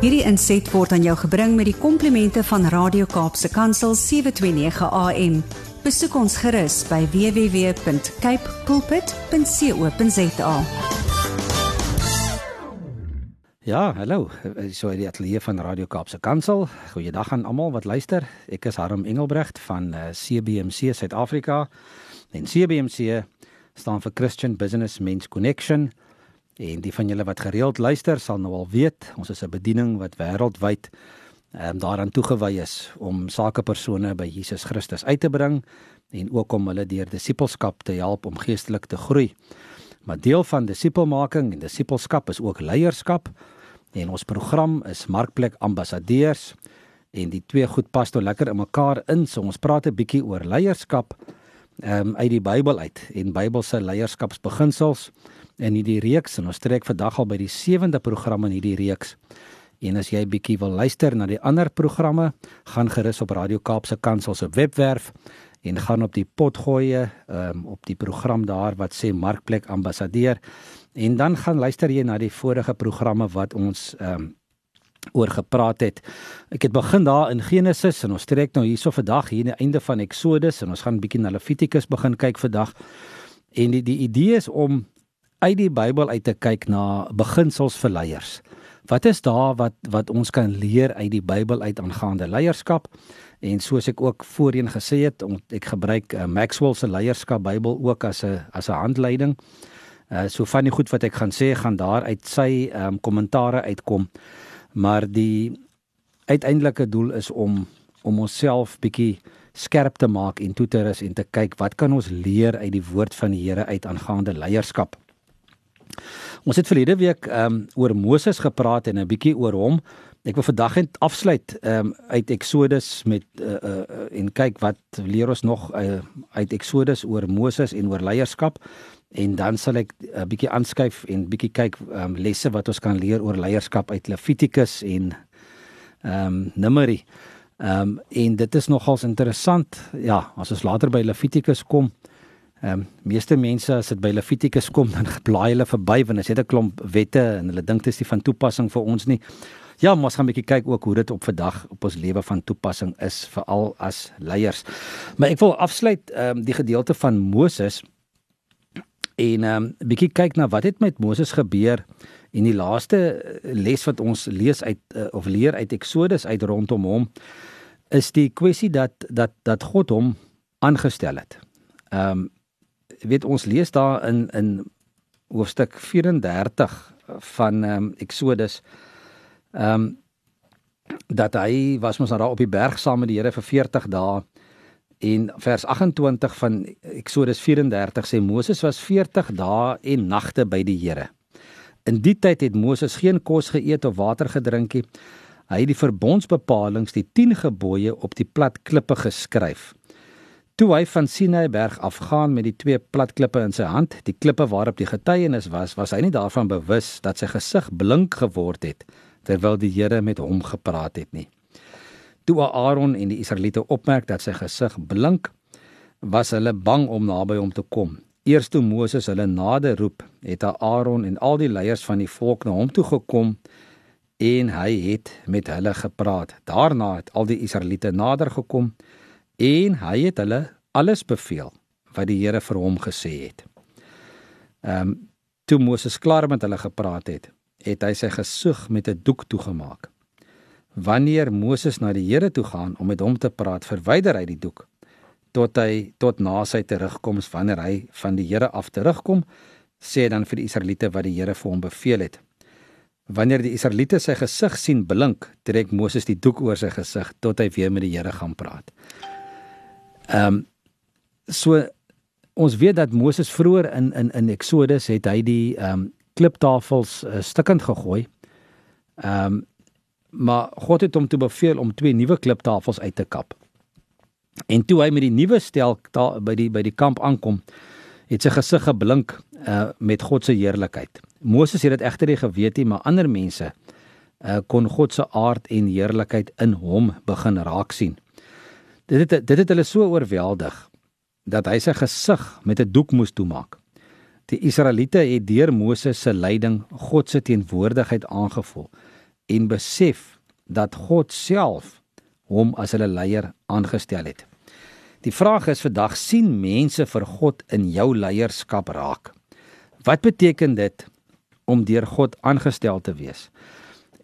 Hierdie inset word aan jou gebring met die komplimente van Radio Kaapse Kansel 729 AM. Besoek ons gerus by www.cape pulpit.co.za. Ja, hallo. So die ateljee van Radio Kaapse Kansel. Goeiedag aan almal wat luister. Ek is Harm Engelbrecht van uh, CBC Suid-Afrika. En CBC staan vir Christian Business Men's Connection. En die van julle wat gereeld luister sal nou al weet, ons is 'n bediening wat wêreldwyd ehm um, daaraan toegewy is om sakepersone by Jesus Christus uit te bring en ook om hulle deur disippelskap te help om geestelik te groei. Maar deel van disipelmaking en disipelskap is ook leierskap en ons program is Markplek Ambassadeurs en die twee goed pas toe lekker in mekaar in. So ons praat 'n bietjie oor leierskap ehm um, uit die Bybel uit en Bybelse leierskapsbeginsels in hierdie reeks en ons trek vandag al by die 7de program in hierdie reeks. En as jy bietjie wil luister na die ander programme, gaan gerus op Radio Kaapse Kansel se webwerf en gaan op die pot gooi um, op die program daar wat sê Markplek Ambassadeur en dan gaan luister jy na die vorige programme wat ons um, oor gepraat het. Ek het begin daar in Genesis en ons trek nou hierso vandag hier aan die einde van Exodus en ons gaan bietjie na Levitikus begin kyk vandag. En die die idee is om uit die Bybel uit te kyk na beginsels vir leiers. Wat is daar wat wat ons kan leer uit die Bybel uit aangaande leierskap? En soos ek ook voorheen gesê het, ek gebruik uh, Maxwell se leierskap Bybel ook as 'n as 'n handleiding. Uh so van die goed wat ek gaan sê gaan daar uit sy ehm um, kommentare uitkom. Maar die uiteindelike doel is om om onsself bietjie skerp te maak en toe te rus en te kyk wat kan ons leer uit die woord van die Here uit aangaande leierskap. Ons het verlede week ehm um, oor Moses gepraat en 'n bietjie oor hom. Ek wil vandag net afsluit ehm um, uit Exodus met uh, uh, en kyk wat leer ons nog uh, uit Exodus oor Moses en oor leierskap en dan sal ek 'n bietjie aanskuif en bietjie kyk ehm um, lesse wat ons kan leer oor leierskap uit Levitikus en ehm um, Numeri. Ehm um, en dit is nogals interessant. Ja, as ons later by Levitikus kom, Ehm um, meeste mense as dit by Levitikus kom dan blaai hulle verby want as jy 'n klomp wette en hulle dink dit is nie van toepassing vir ons nie. Ja, ons gaan 'n bietjie kyk ook hoe dit op vandag op ons lewe van toepassing is veral as leiers. Maar ek wil afsluit ehm um, die gedeelte van Moses en ehm um, bietjie kyk na wat het met Moses gebeur en die laaste les wat ons lees uit uh, of leer uit Eksodus uit rondom hom is die kwessie dat dat dat God hom aangestel het. Ehm um, weet ons lees daar in in hoofstuk 34 van ehm um, Exodus ehm um, dat hy was mos nou daar op die berg saam met die Here vir 40 dae en vers 28 van Exodus 34 sê Moses was 40 dae en nagte by die Here. In die tyd het Moses geen kos geëet of water gedrink nie. Hy het die verbondsbepalings, die 10 gebooie op die plat klippe geskryf. Toe hy van Sinai berg afgaan met die twee plat klippe in sy hand, die klippe waarop die getuienis was, was hy nie daarvan bewus dat sy gesig blink geword het terwyl die Here met hom gepraat het nie. Toe Aaron en die Israeliete opmerk dat sy gesig blink, was hulle bang om naby hom te kom. Eers toe Moses hulle nader roep, het Aaron en al die leiers van die volk na hom toe gekom en hy het met hulle gepraat. Daarna het al die Israeliete nader gekom en hy het hulle alles beveel wat die Here vir hom gesê het. Ehm um, toe Moses klaar met hulle gepraat het, het hy sy gesig met 'n doek toegemaak. Wanneer Moses na die Here toe gaan om met hom te praat, verwyder hy die doek tot hy tot na sy terugkoms wanneer hy van die Here af terugkom, sê dan vir die Israeliete wat die Here vir hom beveel het. Wanneer die Israeliete sy gesig sien blink, trek Moses die doek oor sy gesig tot hy weer met die Here gaan praat. Ehm um, so ons weet dat Moses vroeër in in in Exodus het hy die ehm um, kliptafels uh, stukkend gegooi. Ehm um, maar God het hom toe beveel om twee nuwe kliptafels uit te kap. En toe hy met die nuwe stel by die by die kamp aankom, het sy gesig geblink uh, met God se heerlikheid. Moses het dit egter nie geweet nie, maar ander mense uh, kon God se aard en heerlikheid in hom begin raak sien. Dit het dit het hulle so oorweldig dat hy sy gesig met 'n doek moes toemaak. Die Israeliete het deur Moses se leiding God se teenwoordigheid aangevoel en besef dat God self hom as hulle leier aangestel het. Die vraag is vandag sien mense vir God in jou leierskap raak. Wat beteken dit om deur God aangestel te wees?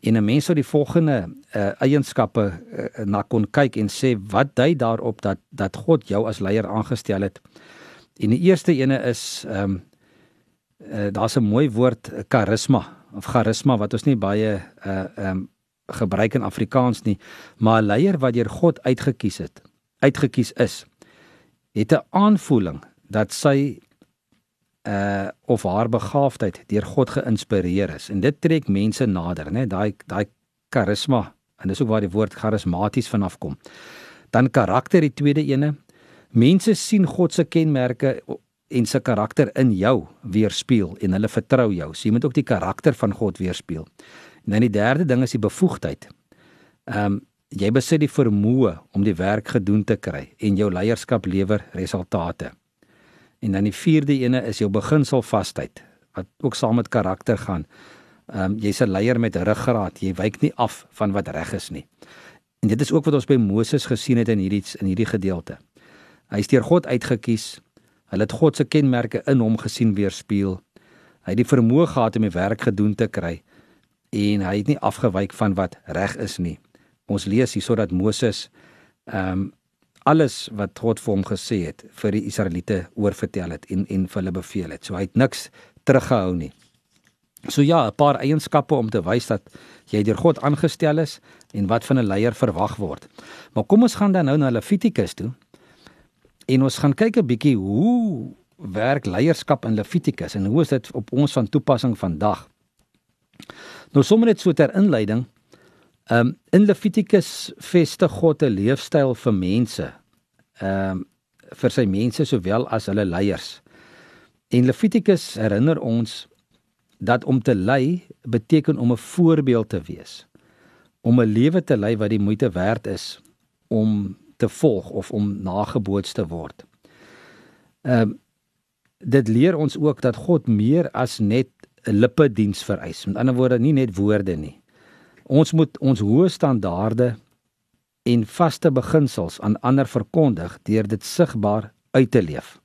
En 'n mens sou die volgende uh, eienskappe uh, na kon kyk en sê wat dui daarop dat dat God jou as leier aangestel het. En die eerste ene is ehm um, uh, daar's 'n mooi woord karisma of charisma wat ons nie baie uh ehm um, gebruik in Afrikaans nie, maar 'n leier wat deur God uitgekies het, uitgekies is, het 'n aanvoeling dat sy uh of haar begaafdheid deur God geïnspireer is en dit trek mense nader, né? Daai daai karisma en dis ook waar die woord charismaties vanaf kom. Dan karakter die tweede ene. Mense sien God se kenmerke en sy karakter in jou weerspieël en hulle vertrou jou. So jy moet ook die karakter van God weerspieël. En dan die derde ding is die bevoegdheid. Ehm um, jy besit die vermoë om die werk gedoen te kry en jou leierskap lewer resultate. En dan die vierde ene is jou beginselvasheid wat ook saam met karakter gaan. Ehm um, jy's 'n leier met ruggraat. Jy wyk nie af van wat reg is nie. En dit is ook wat ons by Moses gesien het in hierdie in hierdie gedeelte. Hy is deur God uitgekies. Hulle het God se kenmerke in hom gesien weerspieël. Hy het die vermoë gehad om die werk gedoen te kry en hy het nie afgewyk van wat reg is nie. Ons lees hier sodat Moses ehm um, alles wat God vir hom gesê het vir die Israeliete oorvertel het en en vir hulle beveel het. So hy het niks teruggehou nie. So ja, 'n paar eienskappe om te wys dat jy deur God aangestel is en wat van 'n leier verwag word. Maar kom ons gaan dan nou na Levitikus toe. En ons gaan kyk 'n bietjie hoe werk leierskap in Levitikus en hoe is dit op ons van toepassing vandag? Nou sommer net so ter inleiding. Ehm um, in Levitikus vestig God 'n leefstyl vir mense. Ehm um, vir sy mense sowel as hulle leiers. En Levitikus herinner ons dat om te lei beteken om 'n voorbeeld te wees. Om 'n lewe te lei wat die moeite werd is om te volg of om nageboots te word. Ehm um, dit leer ons ook dat God meer as net 'n lippe diens vereis. Met ander woorde, nie net woorde nie. Ons moet ons hoë standaarde en vaste beginsels aan ander verkondig deur dit sigbaar uit te leef.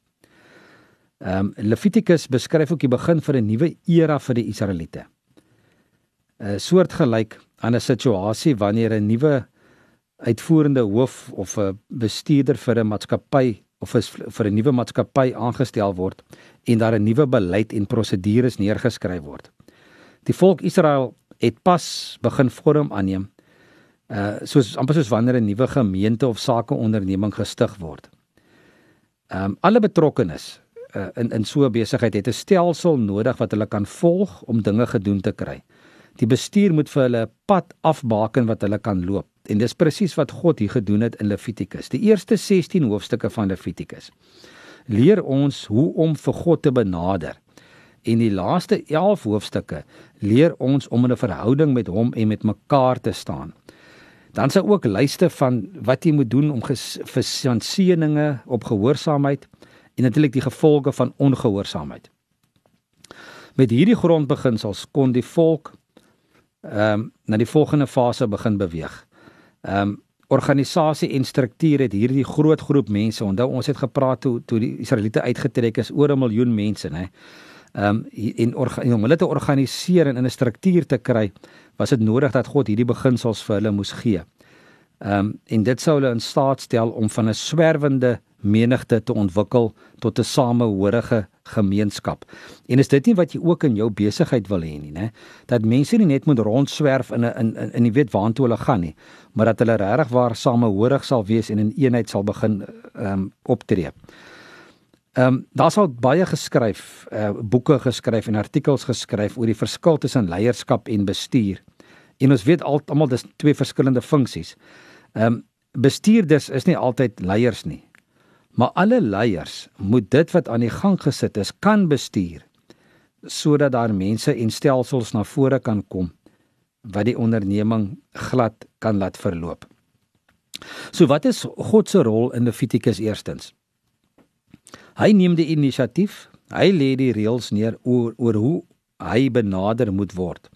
Ehm um, Levitikus beskryf ook die begin van 'n nuwe era vir die Israeliete. 'n Soortgelyk aan 'n situasie wanneer 'n nuwe uitvoerende hoof of 'n bestuurder vir 'n maatskappy of vir 'n nuwe maatskappy aangestel word en daar 'n nuwe beleid en prosedures neergeskryf word. Die volk Israel het pas begin vorm aanneem uh soos amper soos wanneer 'n nuwe gemeente of sakeonderneming gestig word. Ehm um, alle betrokkenes uh, in in so 'n besigheid het 'n stelsel nodig wat hulle kan volg om dinge gedoen te kry. Die bestuur moet vir hulle 'n pad afbaken wat hulle kan loop. En dis presies wat God hier gedoen het in Levitikus. Die eerste 16 hoofstukke van Levitikus leer ons hoe om vir God te benader. En die laaste 11 hoofstukke leer ons om in 'n verhouding met hom en met mekaar te staan. Dan sê ook lyste van wat jy moet doen om vir seëninge op gehoorsaamheid en natuurlik die gevolge van ongehoorsaamheid. Met hierdie grondbeginsels kon die volk ehm um, na die volgende fase begin beweeg. Ehm um, organisasie en struktuur het hierdie groot groep mense. Onthou ons het gepraat toe toe die Israeliete uitgetrek is oor 'n miljoen mense, né? Um, en, en om hulle te organiseer en in 'n struktuur te kry, was dit nodig dat God hierdie beginsels vir hulle moes gee. Ehm um, en dit sou hulle in staat stel om van 'n swerwende menigte te ontwikkel tot 'n samehorige gemeenskap. En is dit nie wat jy ook in jou besigheid wil hê nie, né? Dat mense nie net moet rondswerf in 'n in in in jy weet waartoe hulle gaan nie, maar dat hulle regtig waar samehorig sal wees en in eenheid sal begin ehm um, optree. Ehm um, daar sal baie geskryf, uh boeke geskryf en artikels geskryf oor die verskil tussen leierskap en bestuur. En ons weet almal dis twee verskillende funksies. Ehm um, bestuurders is nie altyd leiers nie. Maar alle leiers moet dit wat aan die gang gesit is kan bestuur sodat daar mense en stelsels na vore kan kom wat die onderneming glad kan laat verloop. So wat is God se rol in Levitikus eerstens? Hy neem die inisiatief, hy lê die reëls neer oor oor hoe hy benader moet word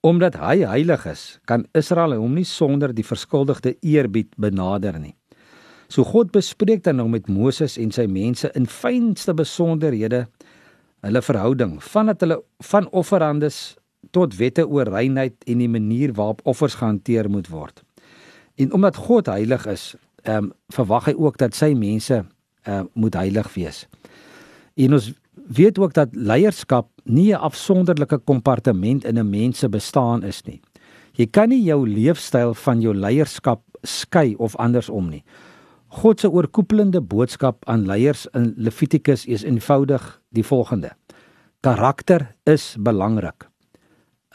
Omdat hy heilig is, kan Israel hom nie sonder die verskuldigde eerbied benader nie. So God bespreek dan nou met Moses en sy mense in fynste besonderhede hulle verhouding vandat hulle van offerandes tot wette oor reinheid en die manier waarop offers gehanteer moet word. En omdat God heilig is, ehm um, verwag hy ook dat sy mense uh, moet heilig wees. En ons weet ook dat leierskap nie 'n afsonderlike kompartement in 'n mens se bestaan is nie. Jy kan nie jou leefstyl van jou leierskap skei of andersom nie. God se oorkoepelende boodskap aan leiers in Levitikus is eenvoudig die volgende: Karakter is belangrik.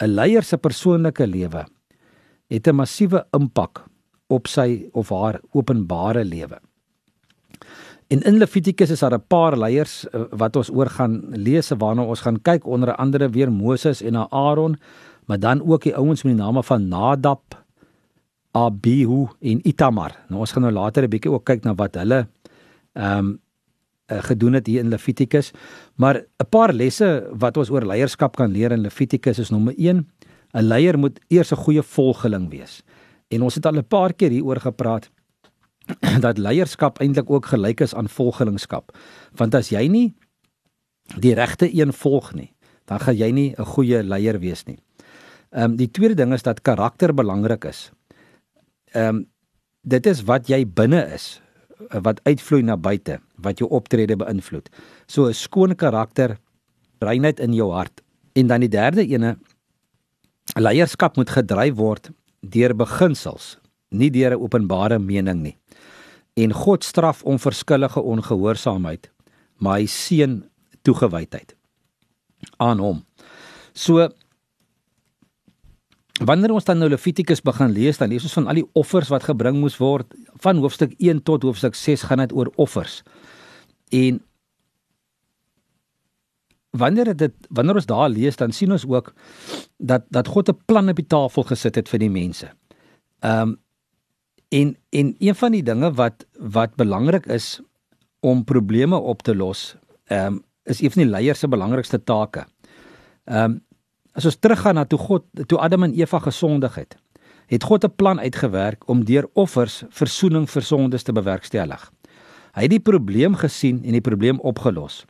'n Leier se persoonlike lewe het 'n massiewe impak op sy of haar openbare lewe. En in Levitikus is daar 'n paar leiers eh, wat ons oor gaan lees waarna ons gaan kyk onder andere weer Moses en Aaron, maar dan ook die ouens met die name van Nadab, Abihu en Itamar. Nou ons gaan nou later 'n bietjie ook kyk na wat hulle ehm um, gedoen het hier in Levitikus, maar 'n paar lesse wat ons oor leierskap kan leer in Levitikus is nommer 1, 'n leier moet eers 'n goeie volgeling wees. En ons het al 'n paar keer hieroor gepraat dat leierskap eintlik ook gelyk is aan volgelingskap. Want as jy nie die regte een volg nie, dan gaan jy nie 'n goeie leier wees nie. Ehm um, die tweede ding is dat karakter belangrik is. Ehm um, dit is wat jy binne is wat uitvloei na buite, wat jou optrede beïnvloed. So 'n skoon karakter, reinheid in jou hart. En dan die derde ene leierskap moet gedryf word deur beginsels, nie deur 'n openbare mening nie. En God straf onverskillige ongehoorsaamheid, maar hy seën toegewydheid aan hom. So wanneer ons dan nou Levitikus begin lees, dan lees ons van al die offers wat gebring moes word van hoofstuk 1 tot hoofstuk 6 gaan dit oor offers. En wanneer dit wanneer ons daar lees dan sien ons ook dat dat God 'n plan op die tafel gesit het vir die mense. Ehm um, en en een van die dinge wat wat belangrik is om probleme op te los, ehm um, is een van die leiers se belangrikste take. Ehm um, as ons teruggaan na toe God toe Adam en Eva gesondig het, het God 'n plan uitgewerk om deur offers verzoening vir sondes te bewerkstellig. Hy het die probleem gesien en die probleem opgelos.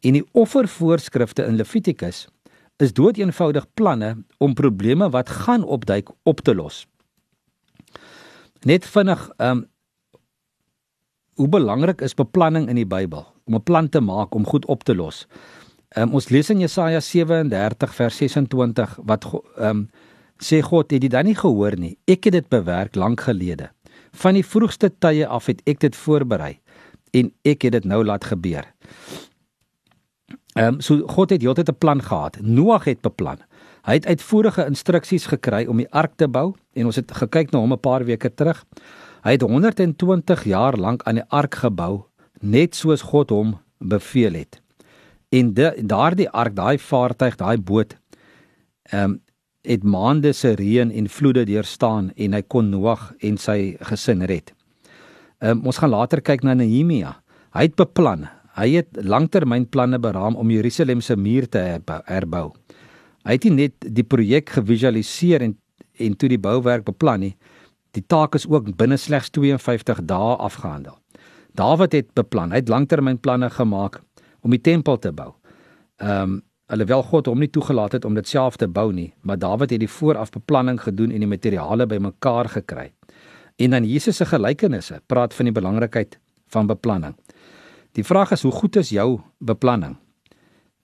En die offervoorskrifte in Levitikus is doeteenvoudig planne om probleme wat gaan opduik op te los. Net vinnig, ehm um, hoe belangrik is beplanning in die Bybel om 'n plan te maak om goed op te los. Ehm um, ons lees in Jesaja 37 vers 26 wat ehm um, sê God het dit dan nie gehoor nie. Ek het dit bewerk lank gelede. Van die vroegste tye af het ek dit voorberei en ek het dit nou laat gebeur. Ehm um, so God het heeltyd 'n plan gehad. Noag het beplan. Hy het uitvoerige instruksies gekry om die ark te bou en ons het gekyk na hom 'n paar weke terug. Hy het 120 jaar lank aan die ark gebou net soos God hom beveel het. En daardie ark, daai vaartuig, daai boot ehm um, het maande se reën en vloede deurstaan en hy kon Noag en sy gesin red. Ehm um, ons gaan later kyk na Nehemia. Hy het beplan, Hy het langtermynplanne beraam om Jerusalem se muur te herbou. Hy het nie net die projek gevisualiseer en en toe die bouwerk beplan nie. Die taak is ook binne slegs 52 dae afgehandel. Dawid het beplan, hy het langtermynplanne gemaak om die tempel te bou. Ehm um, alhoewel God hom nie toegelaat het om dit self te bou nie, maar Dawid het die voorafbeplanning gedoen en die materiale bymekaar gekry. En dan Jesus se gelykenisse praat van die belangrikheid van beplanning. Die vraag is hoe goed is jou beplanning?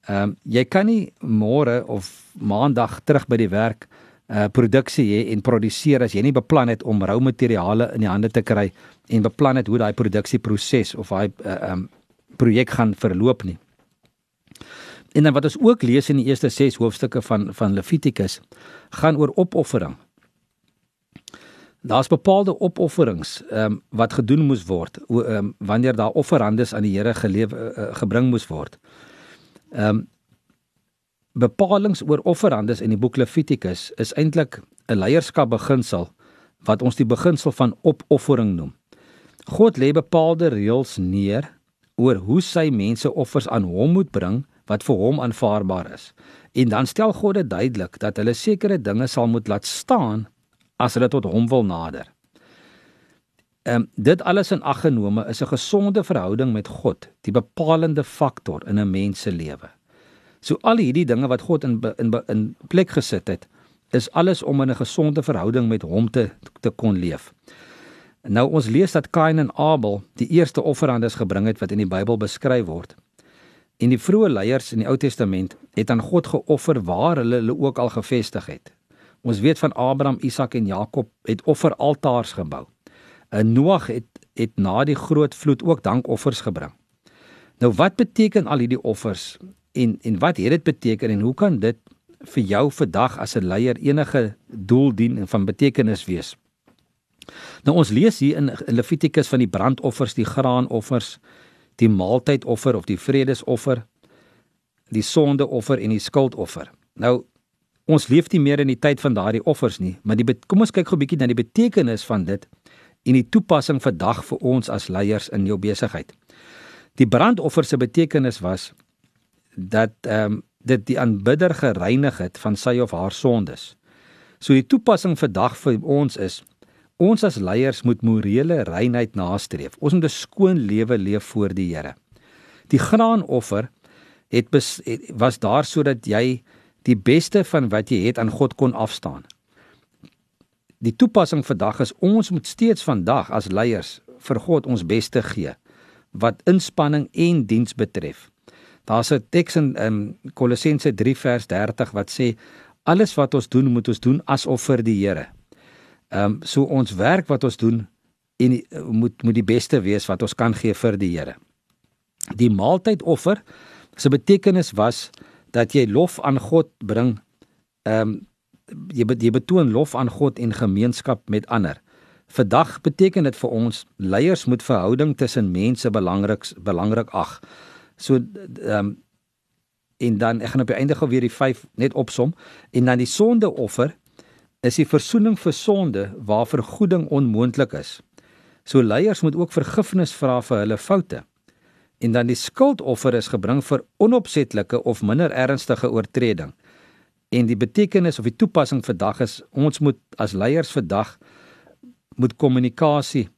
Ehm um, jy kan nie môre of maandag terug by die werk uh, produksie hê en produseer as jy nie beplan het om rou materiale in die hande te kry en beplan het hoe daai produksieproses of daai eh, ehm uh, um, projek gaan verloop nie. En dan wat ons ook lees in die eerste 6 hoofstukke van van Levitikus gaan oor opoffering daar's bepaalde opofferings ehm um, wat gedoen moes word ehm um, wanneer daar offerandes aan die Here gelewe uh, gebring moes word. Ehm um, bepalinge oor offerandes in die boek Levitikus is eintlik 'n leierskap beginsel wat ons die beginsel van opoffering noem. God lê bepaalde reëls neer oor hoe sy mense offers aan hom moet bring wat vir hom aanvaarbaar is. En dan stel God dit duidelik dat hulle sekere dinge sal moet laat staan as hulle tot hom wil nader. Ehm um, dit alles in ag genome is 'n gesonde verhouding met God, die bepalende faktor in 'n mens se lewe. So al hierdie dinge wat God in in in plek gesit het, is alles om in 'n gesonde verhouding met hom te te kon leef. Nou ons lees dat Kain en Abel die eerste offerandes gebring het wat in die Bybel beskryf word. En die vroeë leiers in die Ou Testament het aan God geoffer waar hulle hulle ook al gevestig het. Ons weet van Abraham, Isak en Jakob het offeraltaars gebou. En Noag het het na die groot vloed ook dankoffers gebring. Nou wat beteken al hierdie offers en en wat het dit beteken en hoe kan dit vir jou vandag as 'n leier enige doel dien en van betekenis wees? Nou ons lees hier in Levitikus van die brandoffers, die graanoffers, die maaltydoffer of die vredesoffer, die sondeoffer en die skuldoffer. Nou ons leef nie meer in die tyd van daardie offers nie, maar die kom ons kyk gou 'n bietjie na die betekenis van dit en die toepassing vandag vir ons as leiers in jou besigheid. Die brandoffer se betekenis was dat ehm um, dit die aanbidder gereinig het van sy of haar sondes. So die toepassing vandag vir ons is ons as leiers moet morele reinheid nastreef. Ons moet 'n skoon lewe leef voor die Here. Die graanoffer het, bes, het was daar sodat jy die beste van wat jy het aan God kon afstaan die toepassing vandag is ons moet steeds vandag as leiers vir God ons beste gee wat inspanning en diens betref. Daar's 'n teks in um, Kolossense 3 vers 30 wat sê alles wat ons doen moet ons doen asof vir die Here. Ehm um, so ons werk wat ons doen en uh, moet moet die beste wees wat ons kan gee vir die Here. Die maaltydoffer se betekenis was dat jy lof aan God bring ehm um, jy jy betoon lof aan God en gemeenskap met ander. Vandag beteken dit vir ons leiers moet verhouding tussen mense belangrik belangrik ag. So ehm um, en dan ek gaan op die einde gou weer die 5 net opsom en dan die sondeoffer is die verzoening vir sonde waar vergoeding onmoontlik is. So leiers moet ook vergifnis vra vir hulle foute. En dan die skuldoffer is gebring vir onopsetlike of minder ernstige oortreding. En die betekenis of die toepassing vandag is ons moet as leiers vandag moet kommunikasie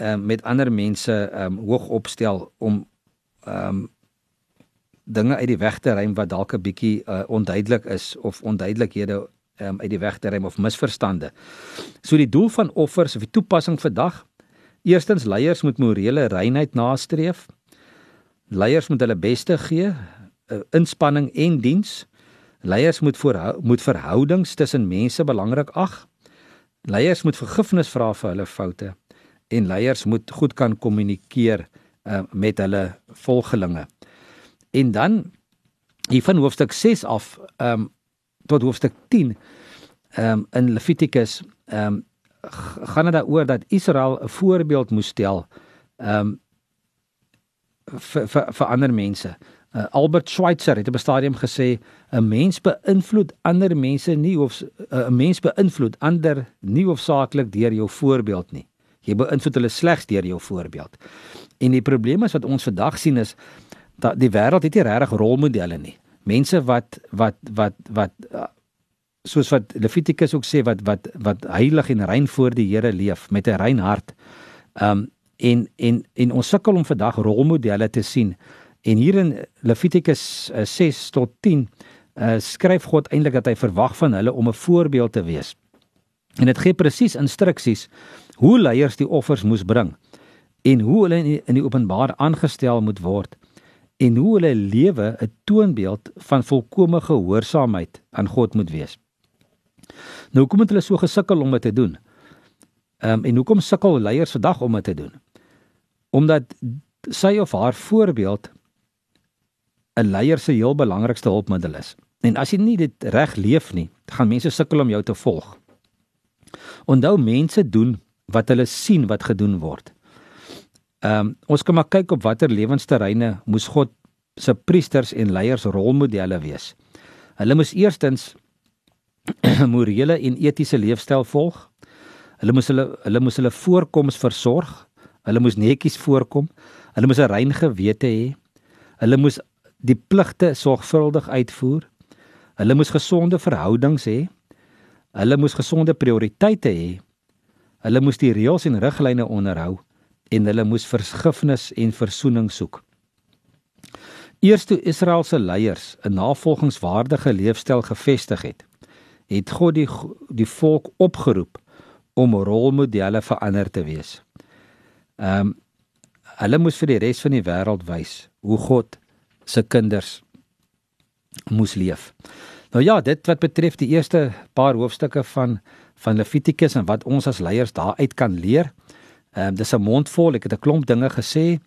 uh, met ander mense um, hoog opstel om um, dinge uit die weg te ruim wat dalk 'n bietjie uh, onduidelik is of onduidelikhede um, uit die weg te ruim of misverstande. So die doel van offers of die toepassing vandag eerstens leiers moet morele reinheid nastreef. Leiers moet hulle beste gee, uh, inspanning en diens. Leiers moet voor moet verhoudings tussen mense belangrik ag. Leiers moet vergifnis vra vir hulle foute en leiers moet goed kan kommunikeer uh, met hulle volgelinge. En dan hier van hoofstuk 6 af um, tot hoofstuk 10 um, ehm, in Levitikus um, gaan dit daaroor dat Israel 'n voorbeeld moes stel um, vir vir vir ander mense. Uh, Albert Schweitzer het op 'n stadium gesê 'n mens beïnvloed ander mense nie of uh, 'n mens beïnvloed ander nie hoofsaaklik deur jou voorbeeld nie. Jy beïnvloed hulle slegs deur jou voorbeeld. En die probleem is wat ons vandag sien is dat die wêreld het nie regtig rolmodelle nie. Mense wat wat wat wat uh, soos wat Levitikus ook sê wat wat wat heilig en rein voor die Here leef met 'n rein hart. Um en en en ons sukkel om vandag rolmodelle te sien En hier in Levitikus 6 uh, tot 10 uh, skryf God eintlik dat hy verwag van hulle om 'n voorbeeld te wees. En dit gee presies instruksies hoe leiers die offers moes bring en hoe hulle in die, in die openbaar aangestel moet word en hoe hulle lewe 'n toonbeeld van volkomme gehoorsaamheid aan God moet wees. Nou hoekom het hulle so gesukkel om dit te doen? Ehm um, en hoekom sukkel leiers vandag om dit te doen? Omdat sy of haar voorbeeld 'n leier se heel belangrikste hulpmiddel is. En as jy nie dit reg leef nie, gaan mense sukkel om jou te volg. Onthou mense doen wat hulle sien wat gedoen word. Ehm um, ons kan maar kyk op watter lewensterreine moes God se priesters en leiers rolmodelle wees. Hulle moes eerstens morele en etiese leefstyl volg. Hulle moes hulle hulle moes hulle voorkoms versorg. Hulle moes netjies voorkom. Hulle moes 'n rein gewete hê. Hulle moes die pligte sorgvuldig uitvoer. Hulle moes gesonde verhoudings hê. Hulle moes gesonde prioriteite hê. Hulle moes die reëls en riglyne onderhou en hulle moes vergifnis en verzoening soek. Eers toe Israel se leiers 'n navolgingswaardige leefstyl gevestig het, het God die die volk opgeroep om rolmodelle vir ander te wees. Ehm um, hulle moes vir die res van die wêreld wys hoe God se kinders moes leef. Nou ja, dit wat betref die eerste paar hoofstukke van van Levitikus en wat ons as leiers daaruit kan leer. Ehm um, dis 'n mondvol, ek het 'n klomp dinge gesê.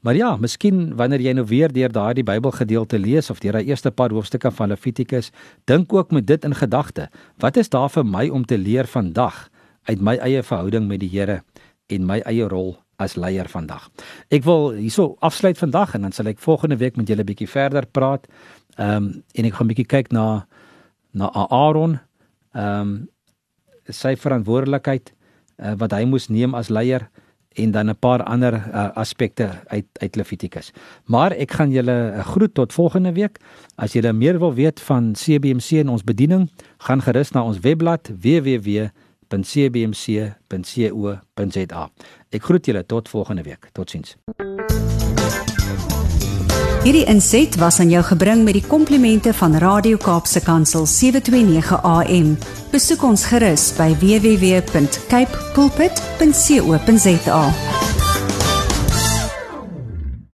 Maar ja, miskien wanneer jy nou weer deur daardie Bybelgedeelte lees of deur daai eerste paar hoofstukke van Levitikus, dink ook met dit in gedagte. Wat is daar vir my om te leer vandag uit my eie verhouding met die Here en my eie rol as leier vandag? Ek wil hierso afsluit vandag en dan sal ek volgende week met julle 'n bietjie verder praat. Ehm um, en ek gaan 'n bietjie kyk na na Aaron. Ehm um, sy verantwoordelikheid uh, wat hy moes neem as leier en dan 'n paar ander uh, aspekte uit uit Levitikus. Maar ek gaan julle uh, groet tot volgende week. As julle meer wil weet van CBMC en ons bediening, gaan gerus na ons webblad www.cbmc.co.za. Ek groet julle tot volgende week. Totsiens. Hierdie inset was aan jou gebring met die komplimente van Radio Kaapse Kansel 729 AM. Besoek ons gerus by www.cape pulpit.co.za.